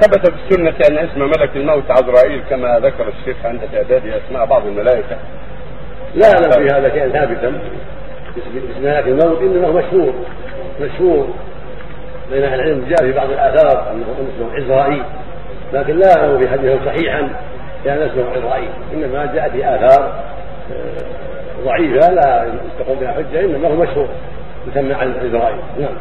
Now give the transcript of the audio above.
ثبت في السنة أن اسم ملك الموت عزرائيل كما ذكر الشيخ عند تعداد أسماء بعض الملائكة. لا اعلم في هذا شيئا ثابتا. اسم ملك الموت إنما هو مشهور. مشهور بين أهل العلم جاء في بعض الآثار أنه اسمه عزرائيل لكن لا اعلم في حديثه صحيحا كان اسمه عزرائيل. إنما جاء في آثار آه، ضعيفة لا تقوم بها حجة إنما هو مشهور يسمى عن عزرائيل. نعم.